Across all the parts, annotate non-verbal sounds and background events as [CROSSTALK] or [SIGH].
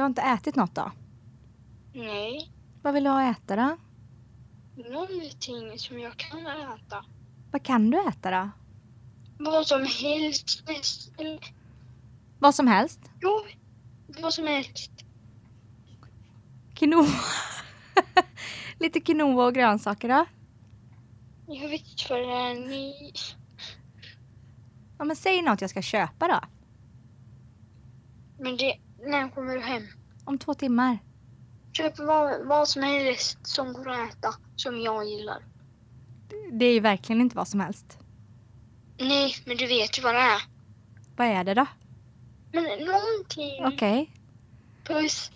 du har inte ätit något då? Nej. Vad vill du ha att äta då? Någonting som jag kan äta. Vad kan du äta då? Vad som helst. Vad som helst? jo, vad som helst. Quinoa. [LAUGHS] Lite quinoa och grönsaker då? Jag vet inte vad det är ni... Ja men säg något jag ska köpa då. Men det... När kommer du hem? Om två timmar. Köp vad, vad som helst som går att äta. Som jag gillar. Det är ju verkligen inte vad som helst. Nej, men du vet ju vad det är. Vad är det då? Men någonting. Okej. Puss.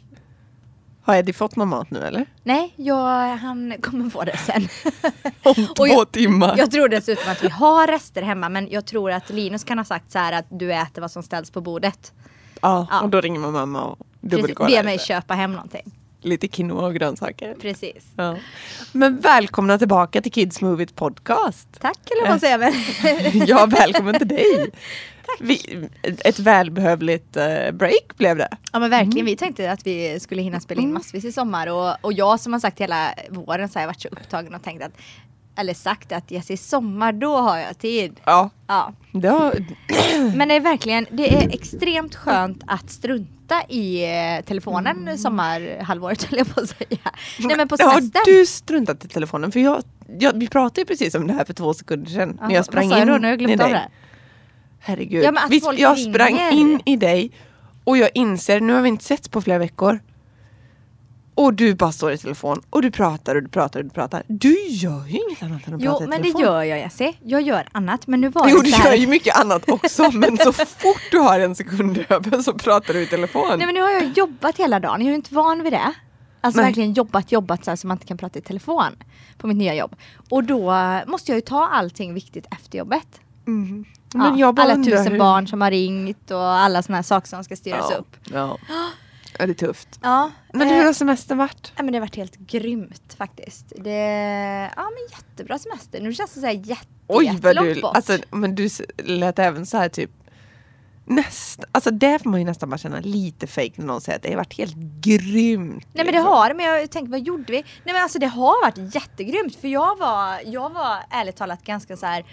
Har Eddie fått någon mat nu eller? Nej, jag, han kommer få det sen. [LAUGHS] Om två jag- timmar. Jag tror dessutom att vi har rester hemma men jag tror att Linus kan ha sagt så här att du äter vad som ställs på bordet. Ja, Ja. och då ringer man mamma och dubbelkollar Be mig köpa hem någonting. lite quinoa och grönsaker. Precis. Ja. Men välkomna tillbaka till Kids Move It Podcast. Tack eller vad säger man? [LAUGHS] Ja, välkommen till dig. [LAUGHS] Vi, ett välbehövligt eh, break blev det. Ja men verkligen, vi tänkte att vi skulle hinna spela in massvis i sommar och, och jag som har sagt hela våren så har jag varit så upptagen och tänkt att eller sagt att yes, i sommar då har jag tid. Ja, Ja. det har, [CLEARS THROAT] Men det är verkligen, det är extremt skönt att strunta i eh, telefonen sommarhalvåret [LAUGHS] höll jag på att säga. Nej men på har du struntat i telefonen? För jag, jag, vi pratade ju precis om det här för två sekunder sedan. Ja, när jag sprang vad sa in jag då? Nu har jag i glömt av det. Herregud. Ja, men att vi, folk jag sprang ringer. in i dig och jag inser, nu har vi inte setts på flera veckor. Och du bara står i telefon och du pratar och du pratar och du pratar. Du gör ju inget annat än att Jo prata i men det telefon. gör jag Jessie. Jag gör annat men nu var Jo det du så här. gör ju mycket annat också men så fort du har en sekund över så pratar du i telefon. Nej men nu har jag jobbat hela dagen, jag är ju inte van vid det. Alltså Nej. verkligen jobbat, jobbat så här så man inte kan prata i telefon på mitt nya jobb. Och då måste jag ju ta allting viktigt efter jobbet. Mm. Ja, alla tusen hur- barn som har ringt och alla såna här saker som ska styras ja. upp. Ja. [GASPS] ja, det är tufft. Ja, Men eh, hur har semestern varit? ja, men det har varit helt grymt faktiskt. Det, ja men jättebra semester. Nu känns det så här jätte, Oj vad du, bort. alltså, men du lät även så här typ Näst, alltså där får man ju nästan bara känna lite fake när någon säger att det har varit helt grymt. Nej men det liksom. har det, men jag tänkte vad gjorde vi? Nej men alltså det har varit jättegrymt för jag var, jag var ärligt talat ganska så här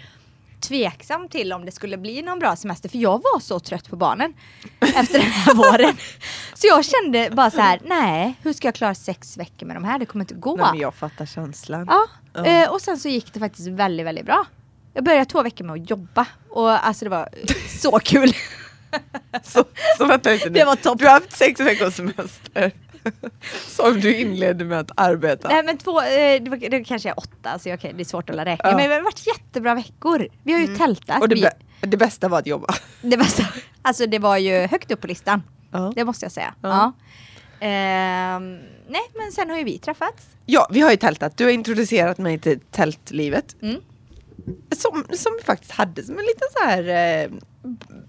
tveksam till om det skulle bli någon bra semester för jag var så trött på barnen efter den här våren. [LAUGHS] Så jag kände bara så här: nej hur ska jag klara sex veckor med de här? Det kommer inte gå. Nej, men jag fattar känslan. Ja, eh, och sen så gick det faktiskt väldigt, väldigt bra. Jag började två veckor med att jobba och alltså det var [LAUGHS] så kul. Så, så vänta lite nu. Det var toppen. Du har haft sex veckors semester. [LAUGHS] Som du inledde med att arbeta. Nej men två, eh, det, var, det kanske är åtta så okej, det är svårt att hålla räkna. Ja. Men det har varit jättebra veckor. Vi har ju tältat. Och det, vi, det bästa var att jobba. [LAUGHS] det, var så, alltså det var ju högt upp på listan. Ja. Det måste jag säga. Ja. Ehm, nej men sen har ju vi träffats. ja, vi har ju tältat. Du har introducerat mig till tältlivet. Mm. Som, som vi faktiskt hade som en liten så här eh,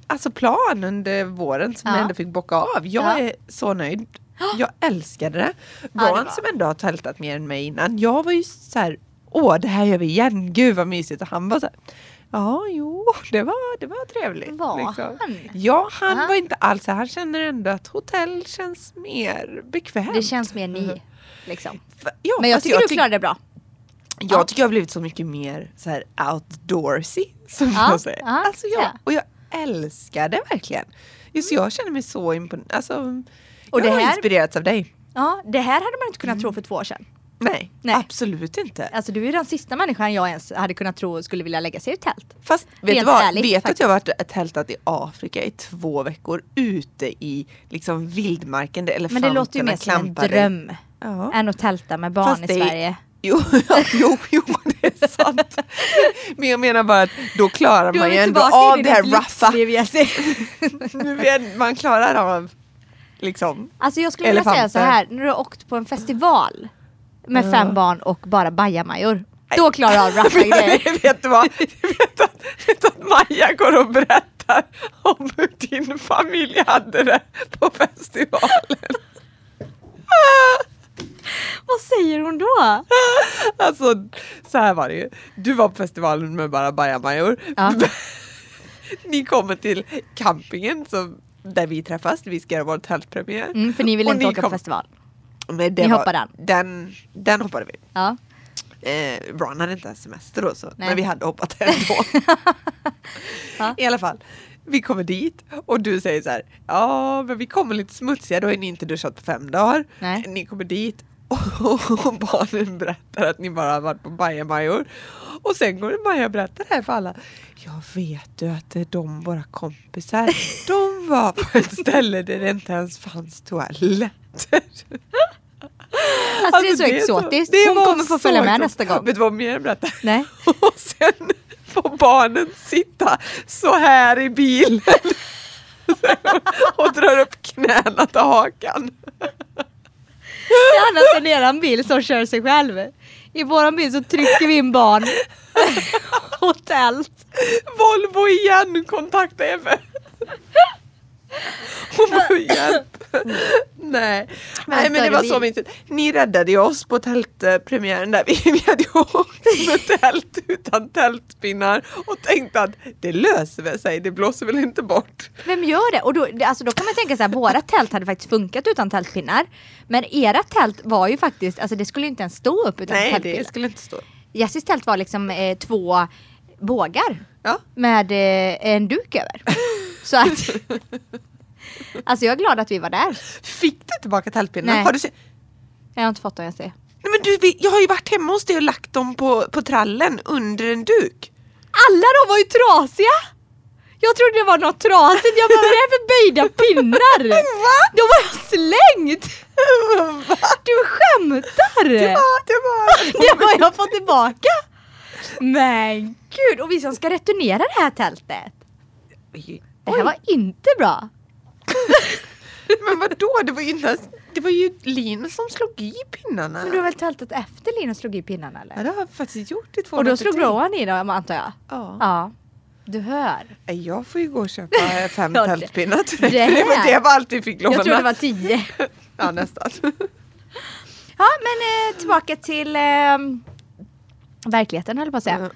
alltså plan under våren som Ja. jag ändå fick bocka av. Jag Ja. är så nöjd. [GASPS] Jag älskade det. Ja, det var- som ändå har tältat mer än mig innan. Jag var ju så här, åh det här gör vi igen, gud vad mysigt. Och han var så här, ja jo det var, det var trevligt. Var liksom. han? Ja han Aha. var inte alls här. han känner ändå att hotell känns mer bekvämt. Det känns mer ni. Liksom. F- Ja, Men jag fast tycker du tyck- klarade det bra. jag Ja. tycker jag har blivit så mycket mer så här outdoorsy. [LAUGHS] Som Ja, jag säger. ja, alltså jag, ja. och jag älskar det verkligen. Just jag känner mig så imponerad. Alltså, Och jag det har här- inspirerats av dig. Ja, det här hade man inte kunnat tro för två år sedan. Nej, Nej. absolut inte. Alltså du är den sista människan jag ens hade kunnat tro skulle vilja lägga sig i tält. Fast vet du Rent vad? ärligt, vet att faktiskt. jag har varit tältat i Afrika i två veckor ute i liksom vildmarken där Men elefanterna det låter ju mer som en dröm Ja. än att tälta med barn Fast i är- Sverige. Jo, ja, jo, jo, det är sant. Men jag menar bara att då klarar man ju ändå av det här. [LAUGHS] Nu vet- Man klarar av liksom. Alltså jag skulle vilja säga så här, när du har åkt på en festival med fem barn och bara bajamajor. Då klarar du av ruffa [LAUGHS] grejer. vet du vad? [LAUGHS] Vet att, vet att Maja går och berättar om hur din familj hade det på festivalen. [LAUGHS] Vad säger hon då? Alltså så här var det ju. Du var på festivalen med bara bajamajor. Ja. Ni kommer till campingen som där vi träffas, vi ska göra vår tältpremiär. Mm, för ni vill inte ni åka kom- på festival. Men Ni var, hoppar den? den? Den hoppade vi. Ja. Eh, Ron hade inte ens semester då så, Nej. men vi hade hoppat ändå. [LAUGHS] Ja. I alla fall, vi kommer dit och du säger så här, ja men vi kommer lite smutsiga, då har ni inte duschat på fem dagar. Nej. Ni kommer dit [LAUGHS] och barnen berättar att ni bara har varit på bajamajor. Och sen går Maja och berättar det här för alla. Jag vet du att det är de våra kompisar, de var på ett ställe där det inte ens fanns toaletter. Alltså, det är så exotiskt. Hon var kommer få så följa med exotiskt. nästa gång. Vet du vad mer berättar? Nej. [LAUGHS] Och sen får barnen sitta så här i bilen [LAUGHS] och drar upp knäna till hakan. Det är annars en eran bil som kör sig själv. I våran bil så trycker vi in barn [LAUGHS] och tält. Volvo igen, kontakta Eve. [LAUGHS] Hon behöver hjälp. [LAUGHS] Nej. Nej men det var så mysigt. Ni räddade ju oss på tältpremiären där. [LAUGHS] Vi, vi hade ju åkt med tält utan tältpinnar och tänkte att det löser väl sig, det blåser väl inte bort. Vem gör det? Och då, alltså då kan man tänka så här, våra tält hade faktiskt funkat utan tältpinnar. Men era tält var ju faktiskt, alltså det skulle ju inte ens stå upp utan Nej tältpinnar. det skulle inte stå. Jessis tält var liksom eh, två bågar Ja. med eh, en duk över. Så att... [LAUGHS] Alltså jag är glad att vi var där. Fick du tillbaka tältpinnarna? Nej. Har du se- Jag har inte fått dem jag ser. Nej, men du, jag har ju varit hemma hos dig och lagt dem på, på trallen under en duk. Alla de var ju trasiga! Jag trodde det var något trasigt, jag bara vad är det här för böjda pinnar? [LAUGHS] De var slängt! Du skämtar! Det var, det var. [LAUGHS] Det har jag fått tillbaka! Men gud, och vi som ska returnera det här tältet. Det här Oj. var inte bra. [LAUGHS] Men vadå, det var ju, inte, ens- det var ju Linus som slog i pinnarna. Men du har väl tältat efter Linus slog i pinnarna Ja eller? det har jag faktiskt gjort i två Och då slog. Rowan i dem antar jag? Ja. Ja. Du hör. Jag får ju gå och köpa [LAUGHS] fem Ja, tältpinnar till dig. det Det var, det var allt vi fick låna. Jag tror det var tio. [LAUGHS] Ja nästan. Ja men eh, tillbaka till eh, verkligheten höll jag på att säga.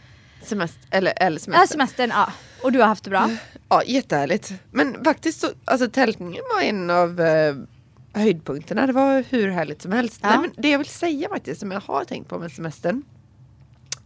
Semester, eller, eller Ja, semester. semestern, ja. Och du har haft det bra? Ja jättehärligt. Men faktiskt så, alltså tältningen var en av eh, höjdpunkterna. Det var hur härligt som helst. Ja. Nej, men det jag vill säga faktiskt som jag har tänkt på med semestern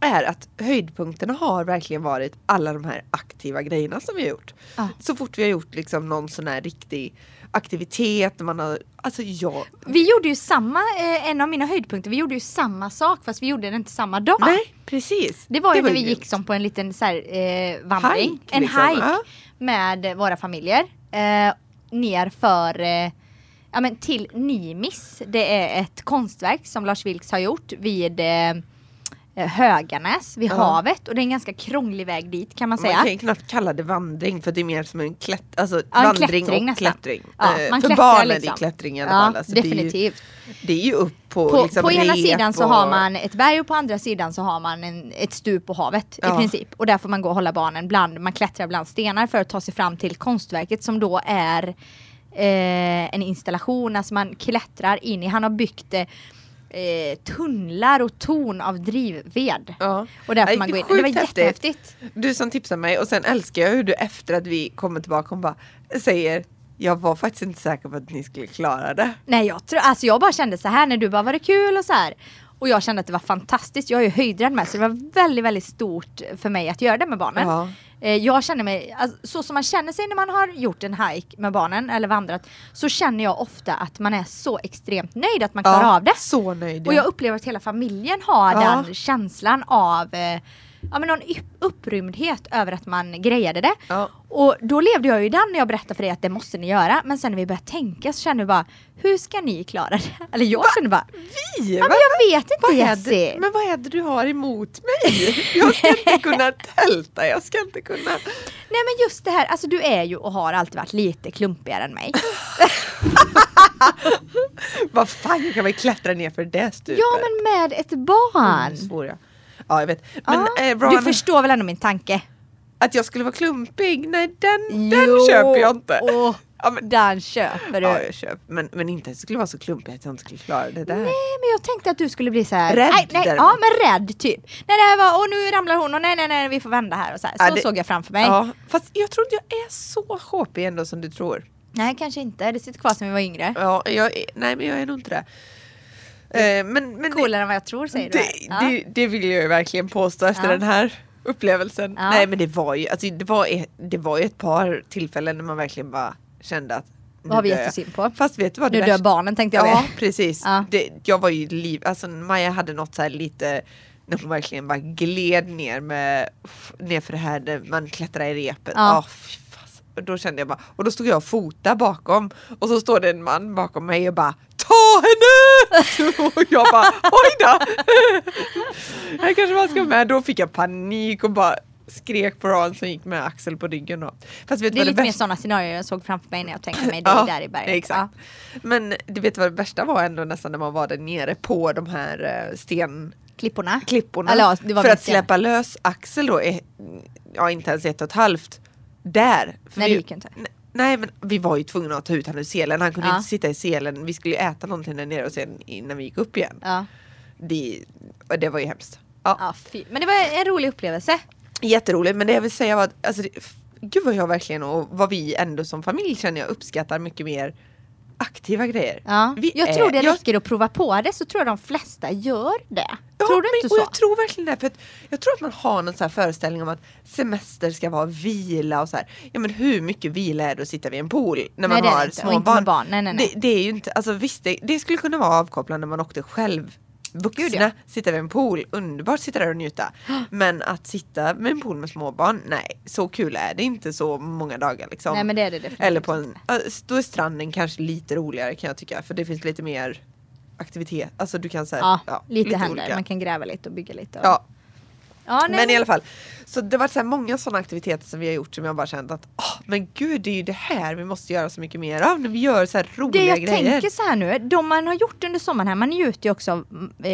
är att höjdpunkterna har verkligen varit alla de här aktiva grejerna som vi har gjort. Ja. Så fort vi har gjort liksom någon sån här riktig aktivitet, man har, alltså jag, Vi gjorde ju samma, eh, en av mina höjdpunkter, vi gjorde ju samma sak fast vi gjorde det inte samma dag. nej precis. Det var ju när vi gick som på en liten så här, eh, vandring, Hike, en liksom. hike Ja. med våra familjer. Eh, ner för, eh, ja men till Nimis. Det är ett konstverk som Lars Vilks har gjort vid eh, Höganäs vid Ja. havet och det är en ganska krånglig väg dit kan man säga. Man kan knappt kalla det vandring för det är mer som en klätt, alltså en vandring klättring och nästan. klättring. Ja, Eh, man för barn är det liksom. klättring i alla Ja, fall. Alltså, definitivt. Det är, ju, det är ju upp på, På, liksom på ena sidan så och, har man ett berg och på andra sidan så har man en, ett stup på havet Ja. i princip. Och där får man gå och hålla barnen bland, man klättrar bland stenar för att ta sig fram till konstverket som då är eh, en installation, alltså man klättrar in i, han har byggt eh, eh, tunnlar och torn av drivved. Ja. Och där får Nej, man det gå är in. Det var häftigt. jättehäftigt. Du som tipsar mig och sen älskar jag hur du efter att vi kommer tillbaka hon bara säger jag var faktiskt inte säker på att ni skulle klara det. Nej jag tror, alltså jag bara kände så här när du bara var det kul och så här. Och jag kände att det var fantastiskt. Jag är ju höjdrädd med så det var väldigt, väldigt stort för mig att göra det med barnen. Ja. Eh, Jag känner mig, alltså, så som man känner sig när man har gjort en hike med barnen eller vandrat så känner jag ofta att man är så extremt nöjd att man klarar av det. Så nöjd. Och jag upplever att hela familjen har Ja. den känslan av eh, ja, men någon upp- upprymdhet över att man grejade det. ja. Och då levde jag ju i den när jag berättade för dig att det måste ni göra. Men sen när vi började tänka så kände vi bara, hur ska ni klara det? [LAUGHS] Eller jag kände bara, Vi, ja, men va? jag vet inte Jessie. det, men vad är det du har emot mig? Jag ska inte [LAUGHS] kunna tälta, jag ska inte kunna. Nej men just det här, alltså du är ju och har alltid varit lite klumpigare än mig. [LAUGHS] Vad fan, jag kan väl klättra ner för det stupet. ja men med ett barn. Mm, svor jag. Ja jag vet. Men Ja, eh, Ron, Du förstår väl ändå min tanke? att jag skulle vara klumpig, nej den, den köper jag inte. Åh, Ja, men, den köper du. ja, jag köper. Men, men inte att jag skulle vara så klumpig att jag inte skulle klara det där. Nej men jag tänkte att du skulle bli så här. Rädd nej, nej, däremot. Ja men rädd typ. Nej det här var, och nu ramlar hon och nej nej nej vi får vända här och så här. Så Ja, det- såg jag framför mig. Ja, fast jag tror inte jag är så shoppig ändå som du tror. Nej kanske inte, det sitter kvar sen vi var yngre. Ja, jag, nej men jag är nog inte det. Eh, men, men Coolare än vad jag tror säger du. det, här. Ja. det, det vill jag ju verkligen påstå efter Ja. den här upplevelsen. Ja. Nej men det var ju, alltså, det var, ett- det var ju ett par tillfällen när man verkligen bara kände att Vad har vi dör jag. jättesynd på? Fast vet du vad det Nu dör barnen tänkte jag Ja precis. Det, jag var ju liv, alltså Maja hade något så här lite när hon verkligen bara gled ner med ner för det här man klättrar i repet. Ja. Ja. Då kände jag bara, och då stod jag och fotade bakom och så står det en man bakom mig och bara Ta henne! [LAUGHS] och jag bara oj då! [LAUGHS] jag kanske bara ska med. Då fick jag panik och bara skrek på Ron som gick med Axel på ryggen då. Fast vet Det är lite mer värsta- sådana scenarier jag såg framför mig när jag tänkte mig [LAUGHS] dig där i berget. Exakt. Men du vet vad det värsta var ändå nästan när man var där nere på de här eh. Ja, klipporna. Ja, det var för att sten. släppa lös Axel då, är, ja inte ens ett och ett halvt, där. För Nej, vi, det gick inte. Nej men vi var ju tvungna att ta ut honom ur selen, han kunde Ja. inte sitta i selen, vi skulle ju äta någonting där nere och sen innan vi gick upp igen. Ja. Det, det var ju hemskt. Ja. Ja. Men det var en rolig upplevelse. Jätteroligt men det jag vill säga var att alltså, det, gud vad jag verkligen och vad vi ändå som familj känner jag uppskattar mycket mer aktiva grejer. Ja. Vi jag är- tror det jag- räcker att prova på det så tror jag de flesta gör det. Ja, tror du men, inte och så? jag tror verkligen det. För att jag tror att man har någon så föreställning om att semester ska vara vila och så här. Ja men hur mycket vila är det att sitta vid en pool när Nej, man har små barn? barn. Nej, nej, nej. Det, det är ju inte, alltså visst det, det skulle kunna vara avkopplande när man åkte själv. Vuxna, Gud, ja. sitta vid en pool, underbart sitta där och njuta. [GASPS] Men att sitta med en pool med småbarn, nej så kul är det inte så många dagar liksom. Nej men det är det definitivt Eller på en, då är stranden kanske lite roligare kan jag tycka för det finns lite mer aktivitet. Alltså du kan säga Ja, lite, händer. olika. Man kan gräva lite och bygga lite. Och... Ja, ja men i alla fall. Så det var så här många sådana aktiviteter som vi har gjort som jag bara känt att åh, men gud det är ju det här vi måste göra så mycket mer av när vi gör så här Det roliga jag grejer. tänker så här nu, de man har gjort under sommaren här, man njuter ju också av eh,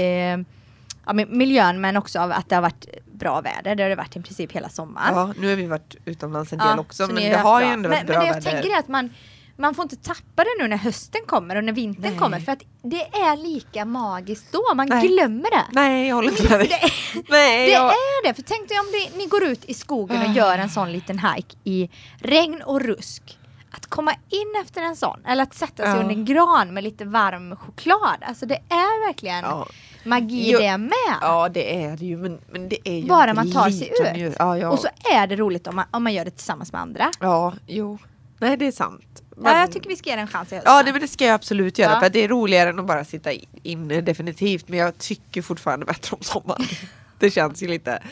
ja, men miljön men också av att det har varit bra väder. Det har det varit i princip hela sommaren. Ja, nu har vi varit utomlands en del Ja, också så men det har ju bra. ändå men, varit men bra det jag väder. tänker att man, man får inte tappa det nu när hösten kommer och när vintern Nej. kommer för att det är lika magiskt då. Man Nej. glömmer det. Nej jag håller inte med dig. Det, [LAUGHS] Nej, det jag... är det, för tänk dig om det, ni går ut i skogen och gör en sån liten hike i regn och rusk. Att komma in efter en sån, eller att sätta sig Ja. under en gran med lite varm choklad. Alltså det är verkligen Ja. magi Jo, det med. ja det är det ju men, men det är ju Bara man tar sig ut. Ja, ja. Och så är det roligt om man, om man gör det tillsammans med andra. ja, jo. Nej det är sant. Ja, Men- jag tycker vi ska ge det en chans. Ja det, men det ska jag absolut göra Ja. för det är roligare än att bara sitta inne definitivt men jag tycker fortfarande bättre om sommaren. [LAUGHS] det känns ju lite,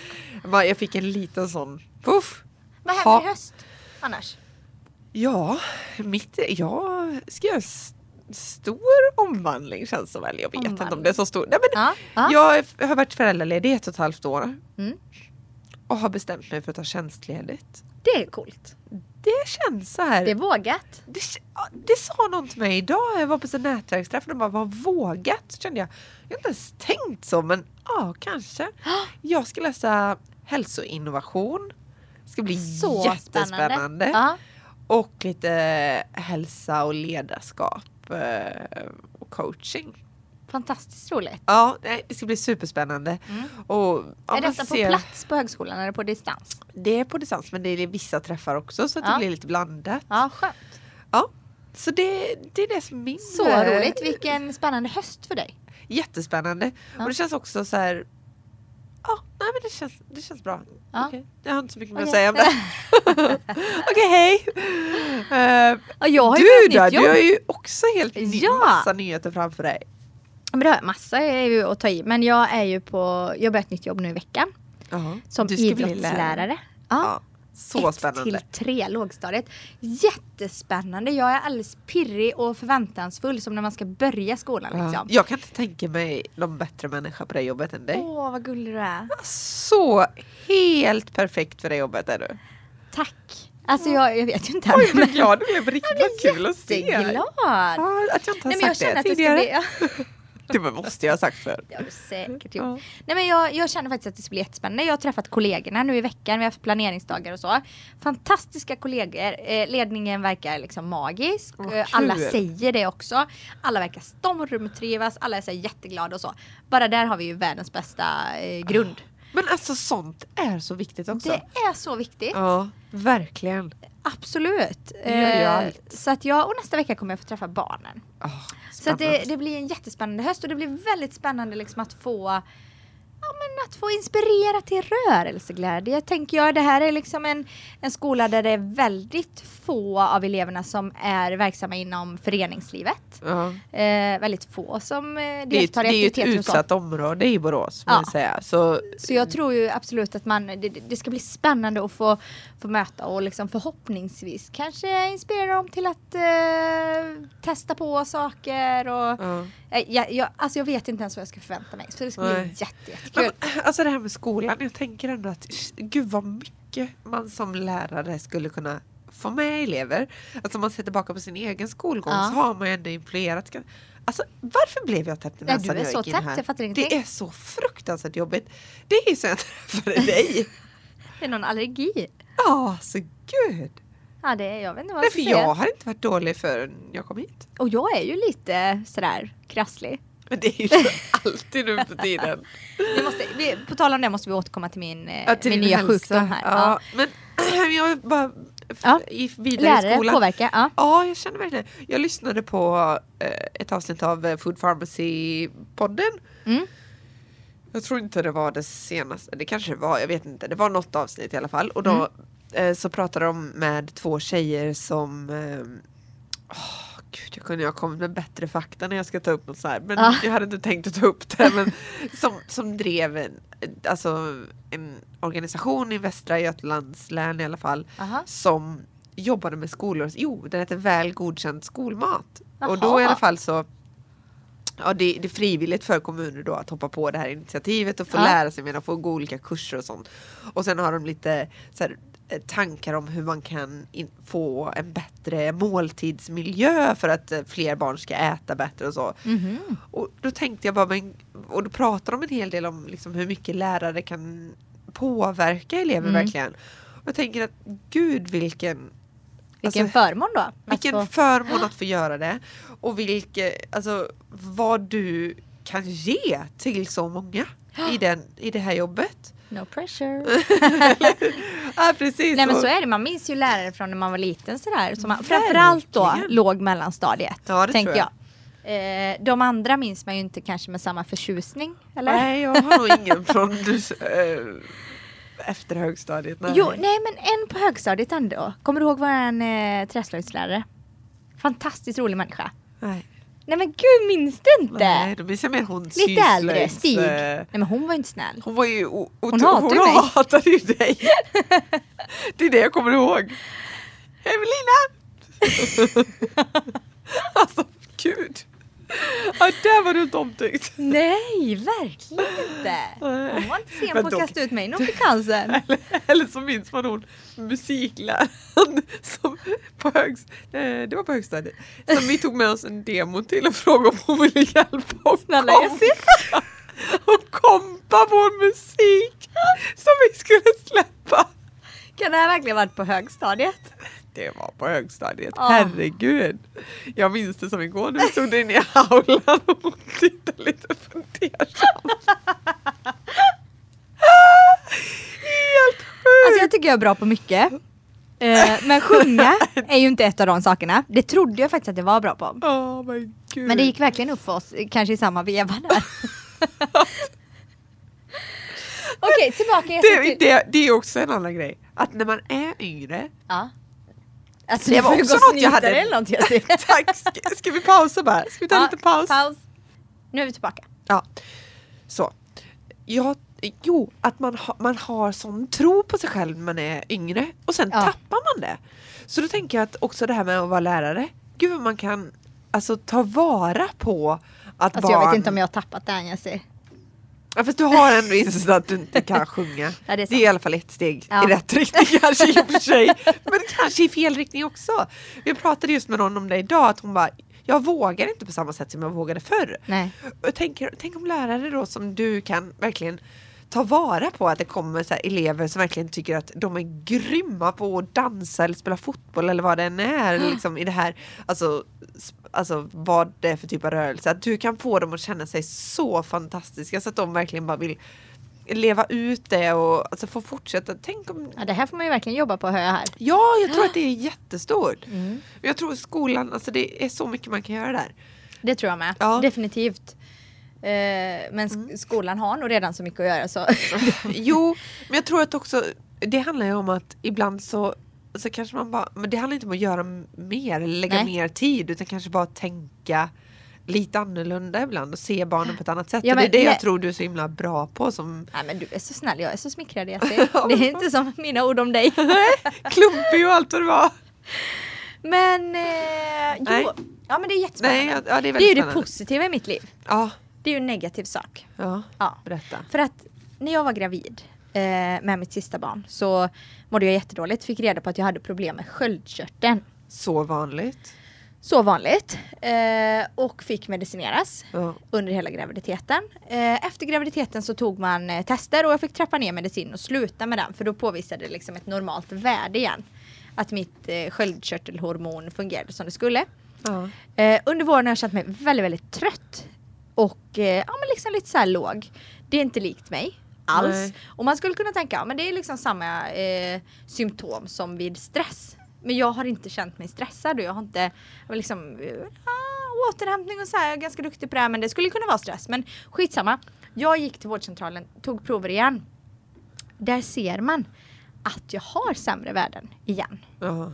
jag fick en liten sån puff. Vad händer Ha. i höst annars? Ja, mitt, jag ska göra en stor omvandling känns som väl. Jag vet inte Omvandling. om det är så stor. Nej, men Ja, ja. Jag har varit föräldraledig i ett och ett halvt år Mm. och har bestämt mig för att ta tjänstledigt. Det är coolt. Det känns så här. Det är vågat. Det, det sa någon till mig idag, jag var på en nätverksträff och de bara vad vågat. Kände jag, jag har inte ens tänkt så men ja kanske. [GASPS] Jag ska läsa hälsoinnovation. Det ska bli Så jättespännande. spännande. Ja. Och lite hälsa och ledarskap eh, och coaching. Fantastiskt roligt. Ja, det ska bli superspännande. Och, ja, är detta på ser- plats på högskolan eller på distans? Det är på distans men det är vissa träffar också så att Ja. det blir lite blandat. Ja, skönt. Ja. Så det, det är det som är min... Så eh, roligt. Vilken spännande höst för dig. Jättespännande. Ja. Och det känns också så här... Ja, nej men det känns, det känns bra. Ja. Okej, Jag har inte så mycket mer att säga om det. [LAUGHS] Okej, hej! Ja, jag har ju du då? Du har ju också helt Ja. massa nyheter framför dig. Men det har jag massa är ju att ta i. Men jag är ju på, jag har börjat ett nytt jobb nu i veckan. Ja. Som Du ska bli idrottslärare. Ja, så Ett spännande. till tre lågstadiet. Jättespännande. Jag är alldeles pirrig och förväntansfull som när man ska börja skolan. Ja. Liksom. Jag kan inte tänka mig någon bättre människa på det jobbet än dig. Åh, vad gullig du är. Så helt perfekt för det jobbet är du. Tack. Alltså jag, jag vet ju inte. Oj, men- vad glad du blev. Riktigt kul att se. Jätteglad. Ja, att jag inte har Nej, jag sagt det att det ska tidigare. [LAUGHS] [LAUGHS] Det måste jag ha sagt för. Det har du säkert gjort. Ja. Nej, men jag, jag känner faktiskt att det ska bli jättespännande. Jag har träffat kollegorna nu i veckan. Vi har haft planeringsdagar och så. Fantastiska kollegor. Eh, ledningen verkar liksom magisk. Eh, alla säger det också. Alla verkar stormtrivas. Alla är så jätteglada och så. Bara där har vi ju världens bästa eh, grund. Men alltså sånt är så viktigt också. Det är så viktigt. Ja, verkligen. Absolut. Eh. Så att jag, och nästa vecka kommer jag få träffa barnen. Oh, Så det, det blir en jättespännande höst och det blir väldigt spännande liksom att få Ja, men att få inspirera till rörelseglädje. Jag tänker jag, det här är liksom en, en skola där det är väldigt få av eleverna som är verksamma inom föreningslivet. ja. Eh, väldigt få som eh, det, är, ett- deltar det är i ju ett aktiviteter utsatt område i Borås. Ja. Säga. Så, Så jag tror ju absolut att man, det, det ska bli spännande att få, få möta och liksom förhoppningsvis kanske inspirera dem till att eh, testa på saker och ja. Eh, Jag, jag, alltså jag vet inte ens vad jag ska förvänta mig. Så det ska bli Nej. jätte, jättekul. Men, alltså det här med skolan, jag tänker ändå att gud vad mycket man som lärare skulle kunna få med elever. Alltså om man ser tillbaka på sin egen skolgång Ja. så har man ju ändå influerat. Alltså varför blev jag täppt i näsan du är när jag gick in här? jag. Det är så fruktansvärt jobbigt. Det är ju så jag träffade dig. [LAUGHS] Det är någon allergi. Ja, alltså gud. Ja, det är, jag vet inte vad Nej, jag för ska jag säga. har inte varit dålig förrän jag kom hit. Och jag är ju lite sådär krasslig. Men det är ju så [LAUGHS] alltid nu för tiden. Vi måste, vi, på tal om det måste vi återkomma till min, eh, Ja, till min nya hälsa. sjukdom här. Ja, men [CLEARS THROAT] jag bara Ja. i vidare i Lärare skolan. påverka. Ja. Ja, jag känner verkligen Jag lyssnade på eh, ett avsnitt av eh, Food Pharmacy-podden. Mm. Jag tror inte det var det senaste, det kanske det var, jag vet inte. Det var något avsnitt i alla fall. Och då Mm. eh, så pratade de med två tjejer som eh, åh, Gud, jag kunde ju ha kommit med bättre fakta när jag ska ta upp något så här. Men Ah. jag hade inte tänkt att ta upp det. Men [LAUGHS] som, som drev en, alltså, en organisation i Västra Götalands län i alla fall Aha. som jobbade med skolor. Jo, den heter Väl godkänd skolmat. Och då i alla fall så Ja, det, det är frivilligt för kommuner då att hoppa på det här initiativet och få Ja. lära sig mer och få gå olika kurser och sånt. Och sen har de lite så här, tankar om hur man kan få en bättre måltidsmiljö för att eh, fler barn ska äta bättre och så. Mhm. Och då tänkte jag bara, men, och då pratar de en hel del om liksom hur mycket lärare kan påverka elever Mm. verkligen. Och jag tänker att gud vilken Vilken Alltså, förmån då. vilken få- förmån att få göra det. Och vilket, alltså vad du kan ge till så många i, den, i det här jobbet. No pressure. [LAUGHS] Ja precis. Nej men så är det, man minns ju lärare från när man var liten sådär. Som man, framförallt då låg mellanstadiet. Ja, det tänker tror jag. Eh, de andra minns man ju inte kanske med samma förtjusning. Eller? Nej jag har nog ingen från äh, efter högstadiet. Nej. Jo, nej men en på högstadiet ändå. Kommer du ihåg våran eh, träslöjdslärare? Fantastiskt rolig människa. Nej. Nej men gud, minns du inte? Nej, då minns jag mer hon Lite äldre, Stig. Nej men hon var ju inte snäll. Hon var ju o- o- Hon ju mig. hatade ju dig. Det är det jag kommer ihåg. Evelina! [LAUGHS] alltså gud. [LAUGHS] Ja, där var du inte omtyckt. Nej, verkligen inte. Hon var inte sen Men på att kasta ut mig nog till cancern. Eller, eller så minns man hon musikläraren som på högst, eh, det var på högstadiet. Som vi tog med oss en demo till och frågade om hon ville hjälpa oss. Snälla, jag ser. [LAUGHS] och kompa vår musik som vi skulle släppa. Kan det här verkligen varit på högstadiet? Det var på högstadiet, Ah. herregud. Jag minns det som igår när vi stod inne i aulan och tittade lite fundersam. Helt sjukt! Alltså jag tycker jag är bra på mycket. Eh, men sjunga [LAUGHS] är ju inte ett av de sakerna. Det trodde jag faktiskt att jag var bra på. Åh men det gick verkligen upp för oss, kanske i samma veva där. Okej, tillbaka det, det, det är också en annan grej. Att när man är yngre Ja. Alltså, Det var också något jag hade- eller något jag. [LAUGHS] Tack! Ska, ska vi pausa bara? Ska vi ta Ja, liten paus? paus. Nu är vi tillbaka. Ja. Så. Ja, jo, att man, ha, man har sån tro på sig själv när man är yngre och sen Ja. tappar man det. Så då tänker jag att också det här med att vara lärare. Gud vad man kan alltså, ta vara på att Alltså barn... jag vet inte om jag har tappat det än Jessie. Ja, fast du har ändå insett att du inte kan [LAUGHS] sjunga. Ja, det är det, är i alla fall ett steg Ja. i rätt riktning [LAUGHS] kanske i och för sig. Men kanske i fel riktning också. Vi pratade just med någon om det idag, att hon bara jag vågar inte på samma sätt som jag vågade förr. Nej. Och jag tänker, tänk om lärare då som du kan verkligen ta vara på att det kommer så elever som verkligen tycker att de är grymma på att dansa eller spela fotboll eller vad det än är liksom, i det här, alltså, alltså vad det är för typ av rörelse. Att du kan få dem att känna sig så fantastiska så att de verkligen bara vill leva ut det och alltså, få fortsätta. Tänk om... Ja, det här får man ju verkligen jobba på hör jag här. Ja, jag tror att det är jättestort. Mm. Jag tror skolan, alltså det är så mycket man kan göra där. Det tror jag med. Ja. Definitivt. Eh, men sk- skolan har nog redan så mycket att göra så. [LAUGHS] Jo, men jag tror att också det handlar ju om att ibland så, så kanske man bara, men det handlar inte om att göra mer lägga Nej. mer tid utan kanske bara tänka lite annorlunda ibland och se barnen på ett annat sätt. Ja, och det är men det jag tror du är så himla bra på som Nej men du är så snäll, jag är så smickrad Jessy. [LAUGHS] Det är inte som mina ord om dig. [LAUGHS] klumpig och allt vad det var. Men eh, jo, Nej. ja men det är jättespännande. Nej, ja, ja, det är det är ju det positiva i mitt liv. Ja, Det är ju en negativ sak. ja, Ja. berätta. För att när jag var gravid eh, med mitt sista barn så mådde jag jättedåligt. Fick reda på att jag hade problem med sköldkörteln. Så vanligt. Så vanligt. Eh, och fick medicineras Ja. under hela graviditeten. Eh, efter graviditeten så tog man eh, tester och jag fick trappa ner medicin och sluta med den för då påvisade det liksom ett normalt värde igen. Att mitt eh, sköldkörtelhormon fungerade som det skulle. Ja. Eh, under våren har jag känt mig väldigt, väldigt trött. Och eh, ja, men liksom lite så här låg. Det är inte likt mig alls. Nej. Och man skulle kunna tänka, ja men det är liksom samma eh, symptom som vid stress. Men jag har inte känt mig stressad och jag har inte, liksom, eh, ah, återhämtning och så här, jag är ganska duktig på det här men det skulle kunna vara stress. Men skitsamma. Jag gick till vårdcentralen, tog prover igen. Där ser man att jag har sämre värden igen. Ja.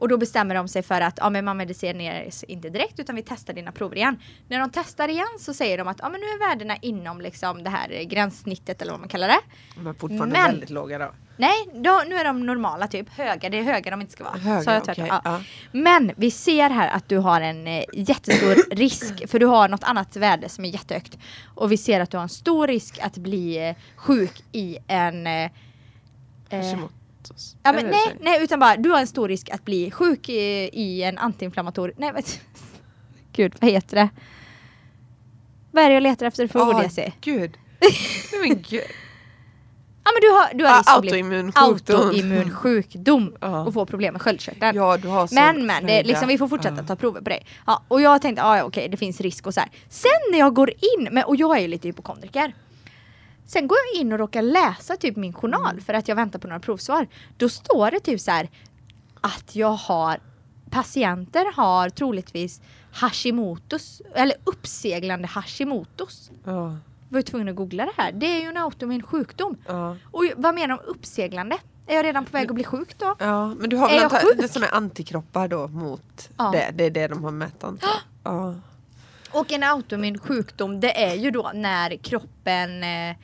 Och då bestämmer de sig för att ja, men man medicineras inte direkt utan vi testar dina prover igen. När de testar igen så säger de att ja, men nu är värdena inom liksom det här gränssnittet eller vad man kallar det. Men fortfarande Men- väldigt låga då. Nej, då, nu är de normala typ. Höga, det är höga de inte ska vara. Höga, okej, ja. ja. Men vi ser här att du har en eh, jättestor [COUGHS] risk för du har något annat värde som är jättehögt. Och vi ser att du har en stor risk att bli eh, sjuk i en eh, Hashimoto's. Ja, men nej, nej, utan bara du har en stor risk att bli sjuk i, i en antiinflammatorisk... Nej, men, [LAUGHS] gud, vad heter det? Vad är det jag letar efter för ord Ah, jag säger? Gud. [LAUGHS] Nej, men gud. Ja men du har, du har Ah, risk bli autoimmun sjukdom. autoimmun sjukdom Ja. [LAUGHS] och få problem med sköldkörteln. Ja, du har så Men men, det, liksom, vi får fortsätta Ja. ta prover på dig. Ja, och jag tänkte, ja ja, okej det finns risk och så här. Sen när jag går in, med, och jag är ju lite hypokondriker. Sen går jag in och råkar läsa typ min journal Mm. för att jag väntar på några provsvar. Då står det typ så här att jag har patienter har troligtvis Hashimotos, eller uppseglande Hashimotos. Ja, Jag var tvungen att googla det här. Det är ju en autoimmun sjukdom. ja. Och vad menar de uppseglande? Är jag redan på väg att bli sjuk då? ja, men du har Är väl sjuk? anta- sådana antikroppar då mot Ja. det? Det är det de har mätt antar. [GASPS] Ja. Och en autoimmun sjukdom det är ju då när kroppen... Eh,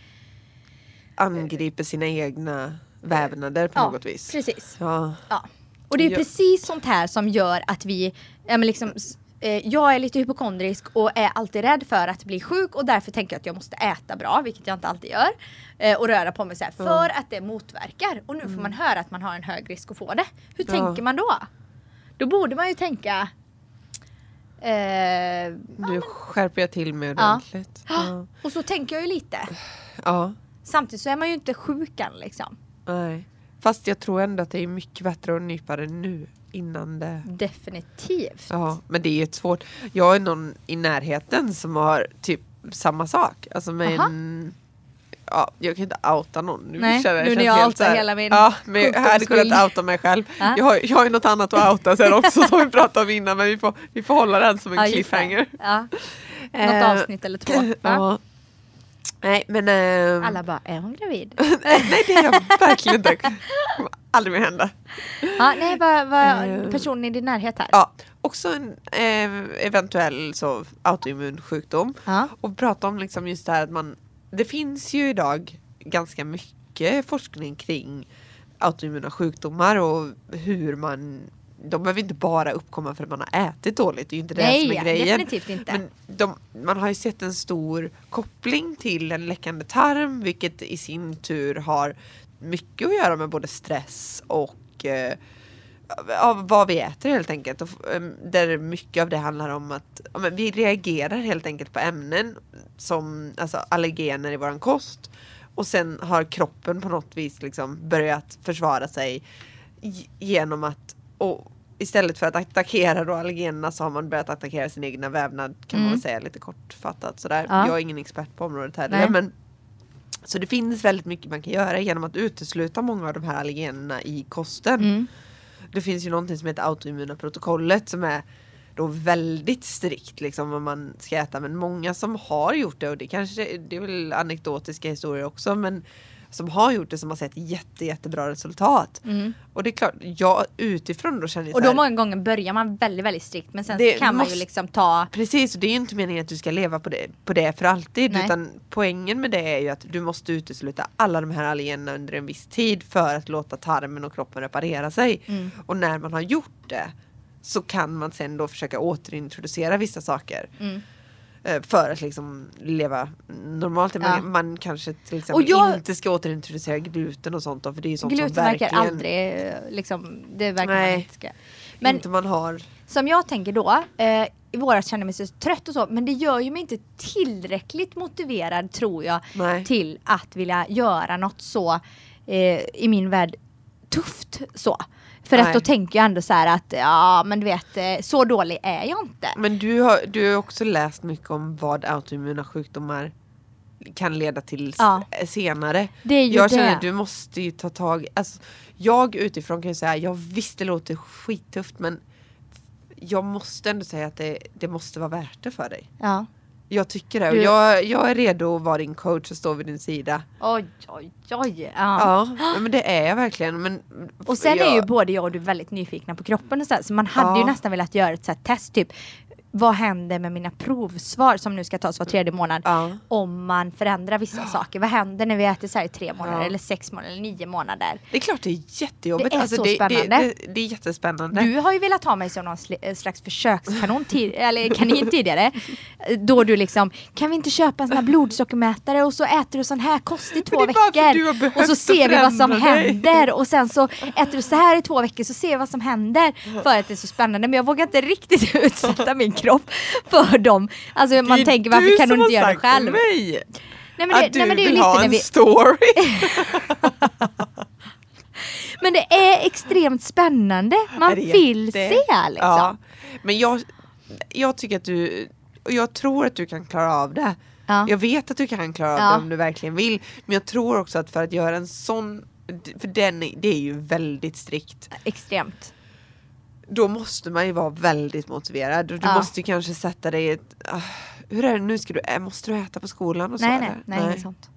Angriper sina egna vävnader på ja, något vis. precis. Ja. Ja. Och det är Ja. precis sånt här som gör att vi, ja, men liksom, eh, jag är lite hypokondrisk och är alltid rädd för att bli sjuk och därför tänker jag att jag måste äta bra, vilket jag inte alltid gör. Eh, och röra på mig så här, för att det motverkar. Och nu får man höra att man har en hög risk att få det. Hur Mm. Ja. tänker man då? Då borde man ju tänka eh, Nu skärper jag till mig Ja. ordentligt. Ja. och så tänker jag ju lite. ja. Samtidigt så är man ju inte sjuk än liksom. Nej. Fast jag tror ändå att det är mycket bättre att nypa det nu innan det Definitivt. Ja, men det är ju svårt. Jag är någon i närheten som har typ samma sak. Alltså med Aha. en... Ja, jag kan inte outa någon. Nu, Nej, känner, nu när jag outar hela min Ja, men jag hade kunnat outa mig själv. Ja. Jag, har, jag har ju något annat att outa sen också som vi pratade om innan men vi får, vi får hålla den som en Ja, cliffhanger. Ja. Något Eh, avsnitt eller två. [CLEARS THROAT] Ja. Nej men... ehm, Alla bara, är hon gravid? [LAUGHS] nej det är jag verkligen inte. Det kommer aldrig mer hända. ja, nej, vad, vad Eh. personen i din närhet här? Ja, också en eh, eventuell så, autoimmun sjukdom. Ja. Och prata om liksom just det här att man Det finns ju idag ganska mycket forskning kring autoimmuna sjukdomar och hur man de behöver inte bara uppkomma för att man har ätit dåligt, det är ju inte det som är Nej, grejen. definitivt inte. Men de, man har ju sett en stor koppling till en läckande tarm vilket i sin tur har mycket att göra med både stress och eh, av vad vi äter helt enkelt. Och, em, där mycket av det handlar om att men vi reagerar helt enkelt på ämnen som alltså allergener i våran kost. Och sen har kroppen på något vis liksom börjat försvara sig genom att och istället för att attackera då allergenerna så har man börjat attackera sin egna vävnad kan man Mm. väl säga lite kortfattat sådär. Ja. Jag är ingen expert på området heller Nej. men Så det finns väldigt mycket man kan göra genom att utesluta många av de här allergenerna i kosten. Mm. Det finns ju någonting som heter autoimmuna protokollet som är då väldigt strikt liksom vad man ska äta men många som har gjort det och det kanske det är väl anekdotiska historier också men som har gjort det som har sett jätte, jättebra resultat. Mm. Och det är klart, jag utifrån då känner jag Och då här, många gånger börjar man väldigt väldigt strikt men sen kan man ju liksom ta Precis, och det är ju inte meningen att du ska leva på det, på det för alltid. Nej. Utan poängen med det är ju att du måste utesluta alla de här allergenerna under en viss tid för att låta tarmen och kroppen reparera sig. Mm. Och när man har gjort det så kan man sen då försöka återintroducera vissa saker. Mm. Eh, För att liksom leva normalt. Man, Ja. man kanske till exempel jag- inte ska återintroducera gluten och sånt då, för det är sånt gluten som verkar aldrig eh, liksom, det verkar man Nej. inte ska. Men inte man har. som jag tänker då, eh, i våras kände jag mig så trött och så men det gör ju mig inte tillräckligt motiverad tror jag Nej. till att vilja göra något så eh, i min värld tufft så. För att då tänker jag ändå så här att ja men du vet eh, så dålig är jag inte. Men du har, du har också läst mycket om vad autoimmuna sjukdomar kan leda till Ja. senare. Det är ju Jag det. känner att du måste ju ta tag alltså, Jag utifrån kan ju säga, jag visst det låter skittufft men jag måste ändå säga att det, det måste vara värt det för dig. Ja. Jag tycker det. Och jag, jag är redo att vara din coach och stå vid din sida. Oj oj oj. Ja. Ja, men det är jag verkligen. Men, Och sen jag, är ju både jag och du väldigt nyfikna på kroppen och så, här, så man hade ju Ja. nästan velat göra ett så test typ vad händer med mina provsvar som nu ska tas var tredje månad Ja. om man förändrar vissa saker. Vad händer när vi äter så här i tre månader Ja. eller sex månader eller nio månader? Det är klart det är jättejobbigt. Det är alltså, så det, spännande. Det, det, det är jättespännande. Du har ju velat ha mig som någon eh, slags försökskanon tid- eller kanin tidigare. Då du liksom, kan vi inte köpa en sån här [LAUGHS] blodsockermätare och så äter du sån här kost i två veckor. Och så ser vi vad som dig. händer och sen så [LAUGHS] äter du så här i två veckor så ser vi vad som händer. För att det är så spännande men jag vågar inte riktigt [LAUGHS] utsätta min kropp för dem. Alltså man tänker varför kan du som inte göra det själv? Mig. Nej men det, att du nej, men det är vill ha en vi, story. [LAUGHS] men det är extremt spännande. Man vill jätte- se liksom. Ja. Men jag, jag tycker att du, och jag tror att du kan klara av det. Ja. Jag vet att du kan klara av Ja. det om du verkligen vill. Men jag tror också att för att göra en sån, för den, det är ju väldigt strikt. Extremt. Då måste man ju vara väldigt motiverad. Du Ja. måste ju kanske sätta dig i ett, ah, hur är det nu, ska du, äh, måste du äta på skolan och så? Nej nej, nej, inget sånt.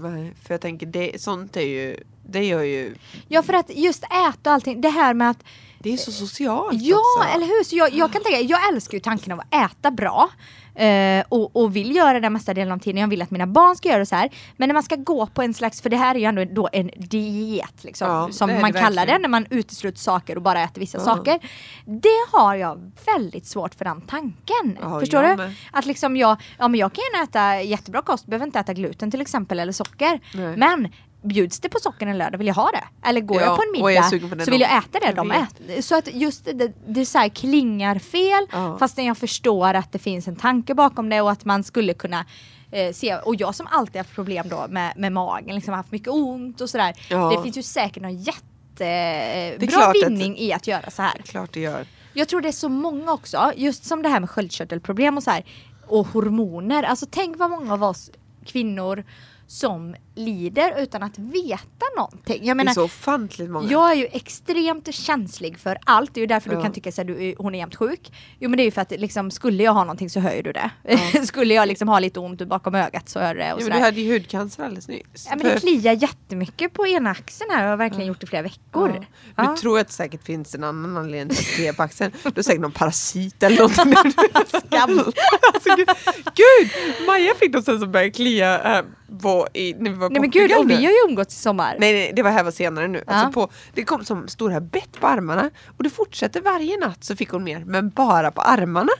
Nej, för jag tänker det, sånt är ju, det gör ju, Ja för att just äta och allting, det här med att det är så socialt Ja också. eller hur, så jag, jag kan tänka, jag älskar ju tanken av att äta bra eh, och, och vill göra det mesta delen av tiden, jag vill att mina barn ska göra det så här. Men när man ska gå på en slags, för det här är ju ändå då en diet liksom, Ja, som man det kallar det när man utesluter saker och bara äter vissa Ja. saker. Det har jag väldigt svårt för den tanken. Ja, Förstår du? Att liksom jag, ja men jag kan gärna äta jättebra kost, behöver inte äta gluten till exempel eller socker. Nej. Men bjuds det på socker en lördag vill jag ha det. Eller går Ja, jag på en middag på det så vill jag äta det jag de äter. Så att just det, det så här klingar fel Ja. fastän jag förstår att det finns en tanke bakom det och att man skulle kunna eh, se, och jag som alltid haft problem då med, med magen, liksom haft mycket ont och sådär. Ja. Det finns ju säkert någon jättebra att- vinning i att göra så här. Klart det gör. Jag tror det är så många också, just som det här med sköldkörtelproblem och så här och hormoner. Alltså tänk vad många av oss kvinnor som lider utan att veta någonting. Jag det menar, är så ofantligt många. jag är ju extremt känslig för allt. Det är ju därför Ja. du kan tycka att du, är- hon är jämt sjuk. Jo men det är ju för att liksom, skulle jag ha någonting så ju du det. [LAUGHS] skulle jag liksom ha lite ont bakom ögat så hör du det. Och ja, men du hade ju hudcancer alldeles nyss. ja, men det kliar jättemycket på ena axeln här och har verkligen gjort det flera veckor. Ja. Ja. Nu tror jag att det säkert finns en annan anledning till att det kliar på axeln. Du har säkert någon parasit eller någonting. [LAUGHS] Skam. [LAUGHS] alltså, gud, gud! Maja fick något sen som började klia äh, på, i, när vi var Nej men gud, och vi har ju umgåtts i sommar. Nej, nej, det var här var senare nu. Ja. Alltså på, det kom som stora bett på armarna och det fortsätter varje natt så fick hon mer, men bara på armarna.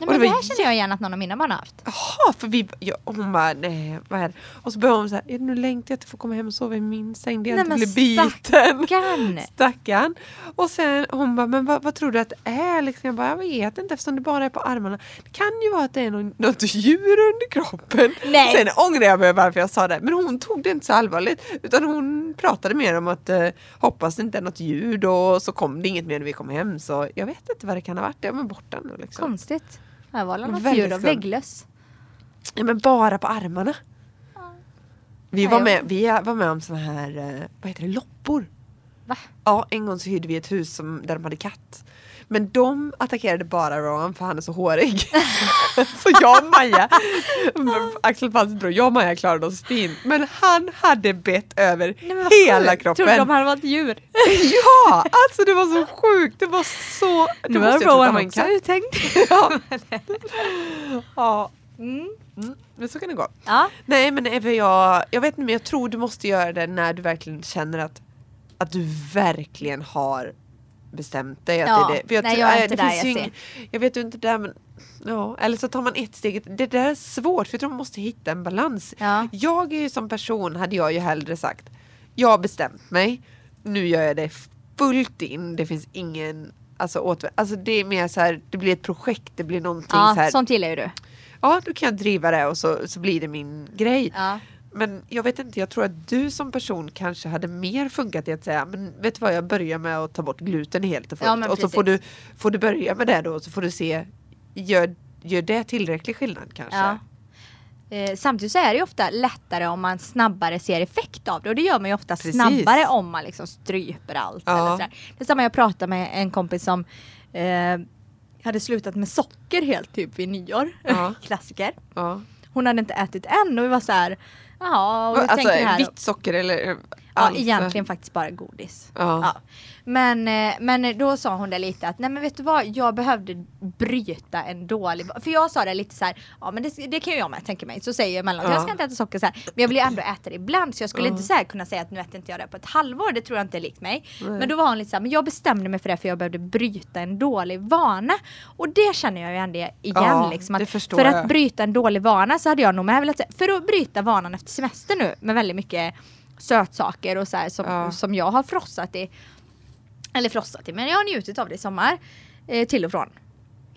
Nej, men det var här känner jag igen att någon av mina barn har haft. Jaha, för vi, ja, hon bara nej, vad är det? Och så började hon så här, "Ja, nu längtar jag att få komma hem och sova i min säng, det är Nej, inte men bli biten. stackarn. [LAUGHS] Stackarn. Och sen hon bara, men vad, vad tror du att det är? Liksom, jag bara, jag vet inte eftersom det bara är på armarna. Det kan ju vara att det är någon, något djur under kroppen. [LAUGHS] Nej. Sen ångrar jag mig varför jag sa det. Men hon tog det inte så allvarligt. Utan hon pratade mer om att eh, hoppas det inte är något ljud och så kom det inget mer när vi kom hem. Så jag vet inte vad det kan ha varit. Det är borta nu liksom. Konstigt. Här var något Väldigt djur och vägglöss. Ja men bara på armarna. Vi var med, vi var med om såna här, eh, vad heter det, loppor. Va? Ja, en gång så hyrde vi ett hus som, där de hade katt. Men de attackerade bara Rowan för han är så hårig. [LAUGHS] så jag och Maja, Axel inte då, jag och Maja klarade oss fint. Men han hade bett över Nej, hela kroppen. Trodde de hade varit djur. [LAUGHS] Ja, alltså det var så sjukt. Det var så... Nu är han Rowan också uthängd. [LAUGHS] Ja. ja. Mm. Mm, men så kan det gå. Ja. Nej men Eve, jag, jag vet inte men jag tror du måste göra det när du verkligen känner att, att du verkligen har bestämt dig. Att Ja, det är det. För nej, jag är äh, inte det där, jag ing- jag vet ju inte där men Ja, eller så tar man ett steg. Det där är svårt för jag tror man måste hitta en balans. Ja. Jag är ju som person hade jag ju hellre sagt Jag har bestämt mig Nu gör jag det fullt in. Det finns ingen Alltså, åter, alltså det är mer så här, det blir ett projekt, det blir någonting Ja, så här. sånt gillar ju du. Ja, då kan jag driva det och så, så blir det min grej. Ja. Men jag vet inte, jag tror att du som person kanske hade mer funkat i att säga men vet du vad, jag börjar med att ta bort gluten helt och fullt. Ja, och så får du, får du börja med det då och så får du se, gör, gör det tillräcklig skillnad kanske? Ja. Eh, samtidigt så är det ofta lättare om man snabbare ser effekt av det och det gör man ju ofta Precis. snabbare om man liksom stryper allt. Ja. Eller sådär. Det är samma jag pratade med en kompis som eh, hade slutat med socker helt typ vid nyår. Ja. [LAUGHS] Klassiker. Ja. Hon hade inte ätit än och vi var så här. Jaha, och hur Alltså tänker här? vitt socker eller Ja, allt? egentligen faktiskt bara godis. Ja. Ja. Men, eh, men då sa hon det lite att nej men vet du vad, jag behövde bryta en dålig För jag sa det lite så här, ja men det, det kan ju jag med tänka mig. Så säger jag emellanåt, Ja. jag ska inte äta socker så här. Men jag vill ju ändå äta det ibland så jag skulle Ja. inte så här kunna säga att nu äter inte jag det på ett halvår. Det tror jag inte är likt mig. Nej. Men då var hon lite så här, men jag bestämde mig för det för jag behövde bryta en dålig vana. Och det känner jag ju ändå igen. Ja, liksom, att för jag. att bryta en dålig vana så hade jag nog med velat säga, för att bryta vanan efter semester nu med väldigt mycket sötsaker och så här som, Ja. som jag har frossat i. Eller frossat i, men jag har njutit av det i sommar. Eh, till och från.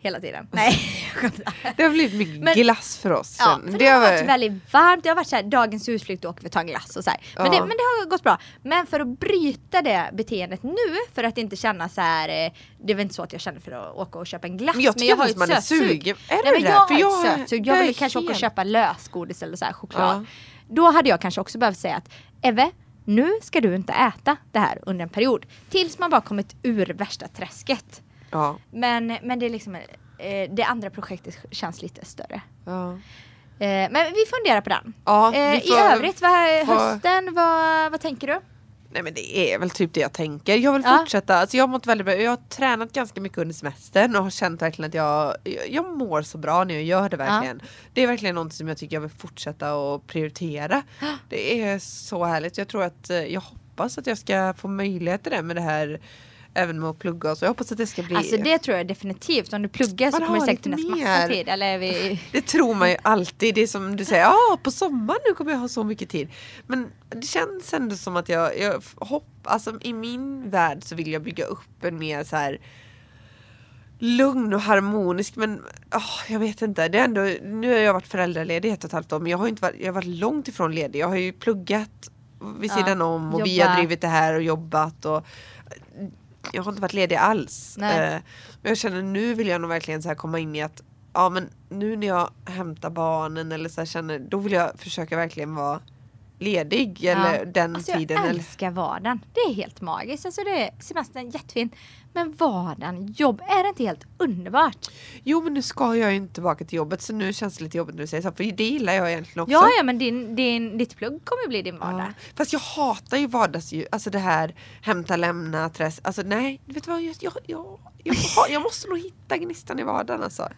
Hela tiden. Nej, [LAUGHS] jag. Det har blivit mycket Men- glass för oss. Ja, sen. för det har var- varit väldigt varmt. Det har varit så här, dagens utflykt, åker vi och tar en glass och så här. Men, Ja. det, men det har gått bra. Men för att bryta det beteendet nu, för att inte känna så här, eh, det väl inte så att jag känner för att åka och köpa en glass. Men jag tycker har att ju ett sötsug. Är Nej, det men det? jag För har jag- ett sötsug. Jag jag vill kanske åka och helt- köpa lösgodis eller så här choklad. Ja. Då hade jag kanske också behövt säga att Eve, nu ska du inte äta det här under en period. Tills man bara kommit ur värsta träsket. Ja. Men, men det är liksom eh, det andra projektet känns lite större. Ja. Eh, men vi funderar på den. Ja, Eh, I övrigt, vad, hösten, vad, vad tänker du? Nej men det är väl typ det jag tänker. Jag vill Ja. fortsätta. Alltså jag har mått väldigt bra. Jag har tränat ganska mycket under semestern och har känt verkligen att jag, jag- jag mår så bra när jag gör det verkligen. Det är verkligen något som jag tycker jag vill fortsätta att prioritera. Det är så härligt. Jag tror att eh, jag hoppas att jag ska få möjlighet till det med det här även med att plugga så. Jag hoppas att det ska bli Alltså det tror jag definitivt. Om du pluggar så Man kommer det säkert finnas massa tid. Eller vi... Det tror man ju alltid. Det är som du säger, ja på sommaren nu kommer jag ha så mycket tid. Men det känns ändå som att jag, jag hopp, alltså i min värld så vill jag bygga upp en mer så här lugn och harmonisk men åh, jag vet inte. Det är ändå, nu har jag varit föräldraledig ett och ett halvt år men jag har inte varit, jag har varit långt ifrån ledig. Jag har ju pluggat vid Ja, sidan om och vi jobba. har drivit det här och jobbat och jag har inte varit ledig alls. Eh, men jag känner nu vill jag nog verkligen så här komma in i att ja men nu när jag hämtar barnen eller så känner då vill jag försöka verkligen vara ledig eller Ja. den Alltså jag tiden. Eller, älskar vardagen. Det är helt magiskt. Alltså det är semestern jättefin. Men vardagen, jobb, är det inte helt underbart? jo men nu ska jag ju inte tillbaka till jobbet så nu känns det lite jobbigt när du säger så för det gillar jag egentligen också. Ja, ja men din, din, ditt plugg kommer ju bli din vardag. Ja. Fast jag hatar ju vardagsljud, alltså det här hämta, lämna, träs. Alltså nej, vet du vad, jag, jag, jag, jag, måste nog hitta gnistan i vardagen alltså.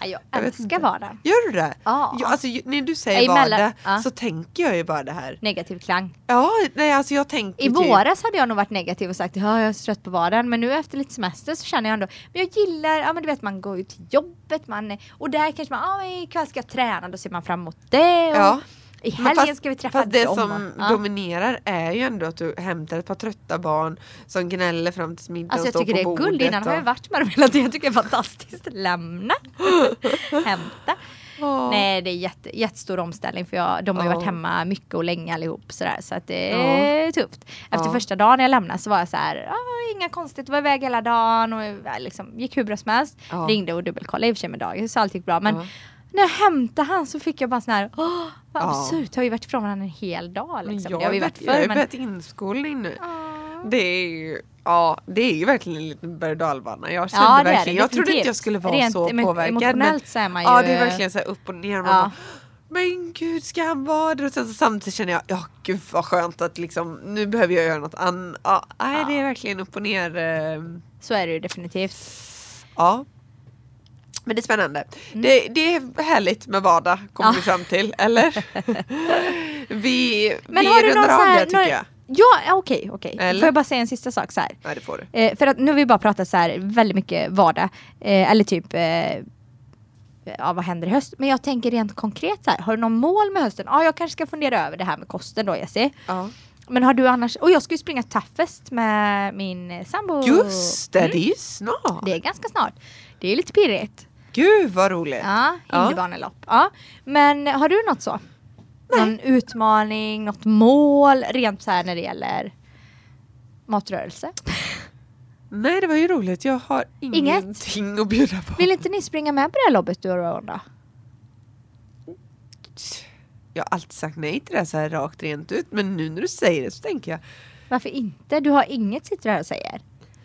Ja, jag Jag älskar inte. vardagen. Gör du det? Ja. Jag, alltså, när du säger Emellan- vardag ja. så tänker jag ju bara det här. Negativ klang. Ja, nej alltså jag tänker I typ, våras hade jag nog varit negativ och sagt ja jag är så trött på vardagen men nu efter lite semester så känner jag ändå men jag gillar, ja men du vet man går ju till jobbet man, och där kanske man, ja ikväll ska jag träna då ser man fram emot det och Ja. I helgen fast- ska vi träffa Fast det dem. som ja. dominerar är ju ändå att du hämtar ett par trötta barn som gnäller fram till middag Alltså och jag tycker det är guld, innan har jag och- varit med dem hela tiden, jag tycker det är fantastiskt. Lämna, [LAUGHS] hämta. Ja. Nej det är jätte, jättestor omställning för jag, de har ju Ja. varit hemma mycket och länge allihop sådär så att det är tufft. Efter första dagen jag lämnade så var jag så här, "Ah, inga konstigt, var iväg hela dagen och liksom, gick hur bra som helst. Ringde och dubbelkollade i och för sig med dagis så allt gick bra men. När jag hämtade han så fick jag bara sån här, åh vad Ja. absurt, jag har ju varit ifrån varandra en hel dag Men liksom. jag Det har har varit jag har ju men... börjat inskolning nu. Ja. Det är ju, ja, det är ju verkligen en liten berg dalbana. Jag kände Ja, det är det, verkligen, jag trodde inte jag skulle vara Rent så påverkad. Men, Emotionellt så är man ju... ja, det är verkligen så upp och ner. Man Ja. bara, men gud, ska han vara där? Och sen så samtidigt känner jag, ja gud vad skönt att liksom, nu behöver jag göra något annat. Ja, nej, det är verkligen upp och ner. eh, Så är det ju definitivt. Ja. Men det är spännande. Det, det är härligt med vardag, kommer Mm. Ja. vi fram till. Eller? [LAUGHS] vi Men vi har du någon så här... det tycker jag. Ja, okej, okej. Eller? Får jag bara säga en sista sak så här? Ja, det får du. Eh, för att nu har vi bara pratat så här väldigt mycket vardag. Eh, eller typ eh, ja, vad händer i höst? Men jag tänker rent konkret så här. Har du någon mål med hösten? Ja, jag kanske ska fundera över det här med kosten då Jessie. Ja. Men har du annars? Och jag ska ju springa Toughest med min sambo. Just det, Mm. det är ju snart. Det är ganska snart. Det är lite pirrigt. Gud vad roligt. Ja, hinderbanelopp. Ja. Men har du något så? Någon utmaning, något mål rent så här när det gäller matrörelse? Nej det var ju roligt, jag har Inget? ingenting att bjuda på. Vill inte ni springa med på det här loppet du och Rowan då? Jag har alltid sagt nej till det här så här rakt rent ut men nu när du säger det så tänker jag Varför inte? Du har inget sitter här och säger.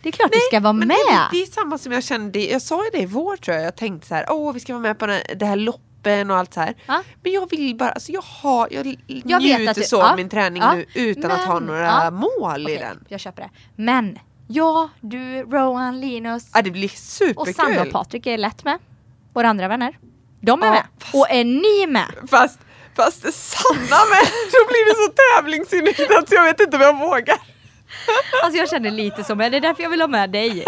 Det är klart du ska vara men med. Det, det är samma som jag kände, jag sa ju det i vår tror jag, jag tänkte så här, åh vi ska vara med på den- det här loppen och allt så här. Ja. Men jag vill bara, alltså jag har, jag, Jag njuter du- så ja. av min träning Ja. nu utan att ha Men- några ja. mål i Okej, den. jag köper det. Men jag, du, Rowan, Linus Ja det blir och Sandra och superkul. Patrik är lätt med. Våra andra vänner. De är Ja, med. fast- Och är ni med? Fast, fast är Sanna med, [LAUGHS] då blir det så tävlingsinriktat så jag vet inte om jag vågar. [LAUGHS] Alltså jag känner lite så, men det är därför jag vill ha med dig.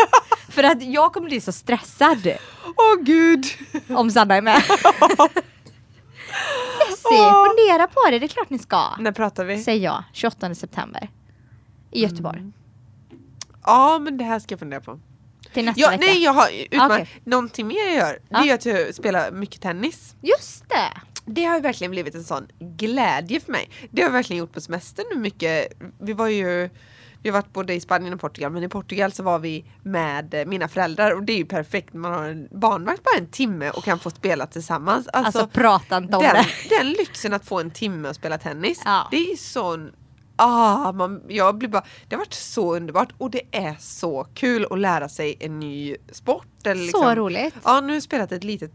För att jag kommer bli så stressad Åh gud. om Sanna är med. [LAUGHS] Jessie, Åh. fundera på det, det är klart ni ska. När pratar vi? Säger jag, 28 september. I Göteborg. Mm. Ja men det här ska jag fundera på. Till nästa Ja, vecka. nej jag har utmaning. Okej. Någonting mer jag gör, det Ja. är att jag spelar mycket tennis. Just det! Det har verkligen blivit en sån glädje för mig. Det har jag verkligen gjort på semestern nu mycket. Vi var ju vi har varit både i Spanien och Portugal men i Portugal så var vi med mina föräldrar och det är ju perfekt. Man har en barnvakt bara en timme och kan få spela tillsammans. Alltså, prata inte om den, det. den lyxen att få en timme och spela tennis. Ja. Det är sån Ah, man, jag blir bara, det har varit så underbart och det är så kul att lära sig en ny sport. Eller liksom, Så roligt. Ja, nu har jag spelat ett litet,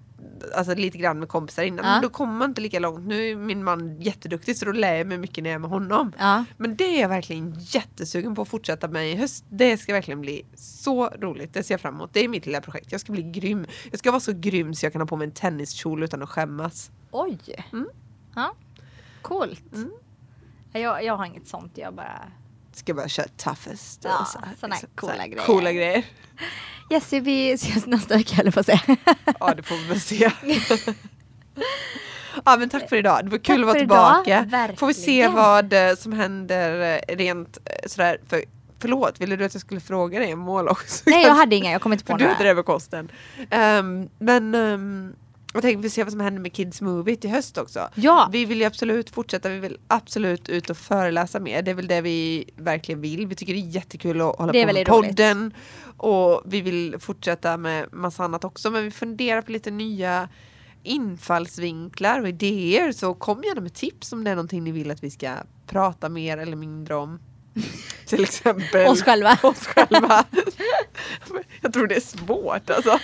alltså lite grann med kompisar innan Ja. men då kommer man inte lika långt. Nu är min man jätteduktig så då lär jag mig mycket när jag är med honom. Ja. Men det är jag verkligen jättesugen på att fortsätta med i höst. Det ska verkligen bli så roligt. Det ser jag fram emot. Det är mitt lilla projekt. Jag ska bli grym. Jag ska vara så grym så jag kan ha på mig en tenniskjol utan att skämmas. Oj! Mm. Ja. Coolt. Mm. Jag, jag har inget sånt, jag bara... Ska bara köra toughest. Ja, så såna här liksom, coola så grejer. Coola grejer. [LAUGHS] Jessie, vi ses nästa vecka eller på att säga. [LAUGHS] Ja det får vi väl se. ja men tack för idag. Det var kul Tack att vara för idag, tillbaka. Får vi se vad eh, som händer eh, rent eh, sådär. För, förlåt, ville du att jag skulle fråga dig om mål också? Nej, jag [LAUGHS] hade inga, jag kommer inte på För du några. drev kosten. Ehm, men um, jag tänkte vi se vad som händer med Kids Movie till höst också. Ja. Vi vill ju absolut fortsätta, vi vill absolut ut och föreläsa mer. Det är väl det vi verkligen vill. Vi tycker det är jättekul att hålla på med roligt. podden. Och vi vill fortsätta med massa annat också. Men vi funderar på lite nya infallsvinklar och idéer. Så kom gärna med tips om det är någonting ni vill att vi ska prata mer eller mindre om. [LAUGHS] Till exempel Oss själva. [LAUGHS] oss själva. Jag tror det är svårt alltså.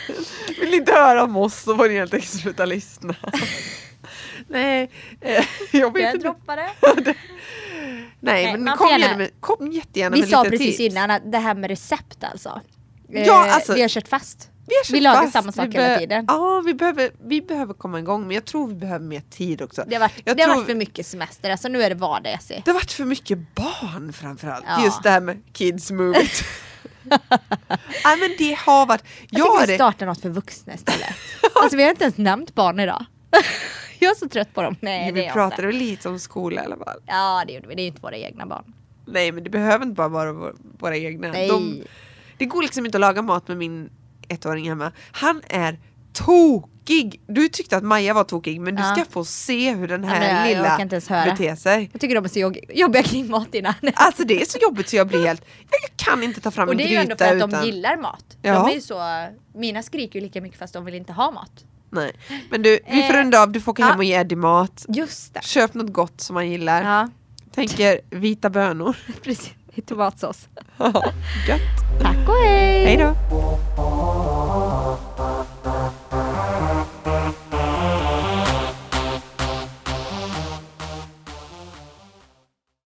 Vill ni inte höra om oss så får ni helt enkelt sluta lyssna. [LAUGHS] Nej, eh, jag vet inte. droppade. Nej, Nej, men kom, gärna med, kom jättegärna Vi med sa lite precis tips. innan att det här med recept alltså. Ja, Eh, alltså- Vi har kört fast. Vi, lagar fast. samma sak Vi hela tiden. Ja, vi behöver, vi behöver komma igång men jag tror vi behöver mer tid också. Det har varit, Jag det har varit för mycket semester, alltså nu är det vardag Jessie. Det har varit för mycket barn framförallt. Ja. Just det här med kids movie. [LAUGHS] Nej men det har varit... Jag Ja, tycker vi startar något för vuxna istället. [LAUGHS] alltså vi har inte ens nämnt barn idag. [LAUGHS] jag är så trött på dem. Nej vi jag pratade väl lite om skola i alla fall. Ja det gjorde vi, det är ju inte våra egna barn. Nej men det behöver inte bara vara vår- våra egna. Nej. De, det går liksom inte att laga mat med min ettåring hemma. Han är tokig! Du tyckte att Maja var tokig men du Ja. ska få se hur den här men jag- jag lilla orkar inte ens höra. beter sig. Jag tycker de är så jog- jobbiga kring mat innan. [LAUGHS] Alltså det är så jobbigt så jag blir helt... Jag, kan inte ta fram Och en det är ju ändå gryta för att utan... de gillar mat. Ja. De är ju så, mina skriker ju lika mycket fast de vill inte ha mat. Nej. Men du, vi får Eh, runda av. Du får åka ja. hem och ge Eddie mat. Just det. Köp något gott som man gillar. Ja, Tänker vita bönor. [LAUGHS] precis tomatsås. Gött! Tack och hej! Hej då!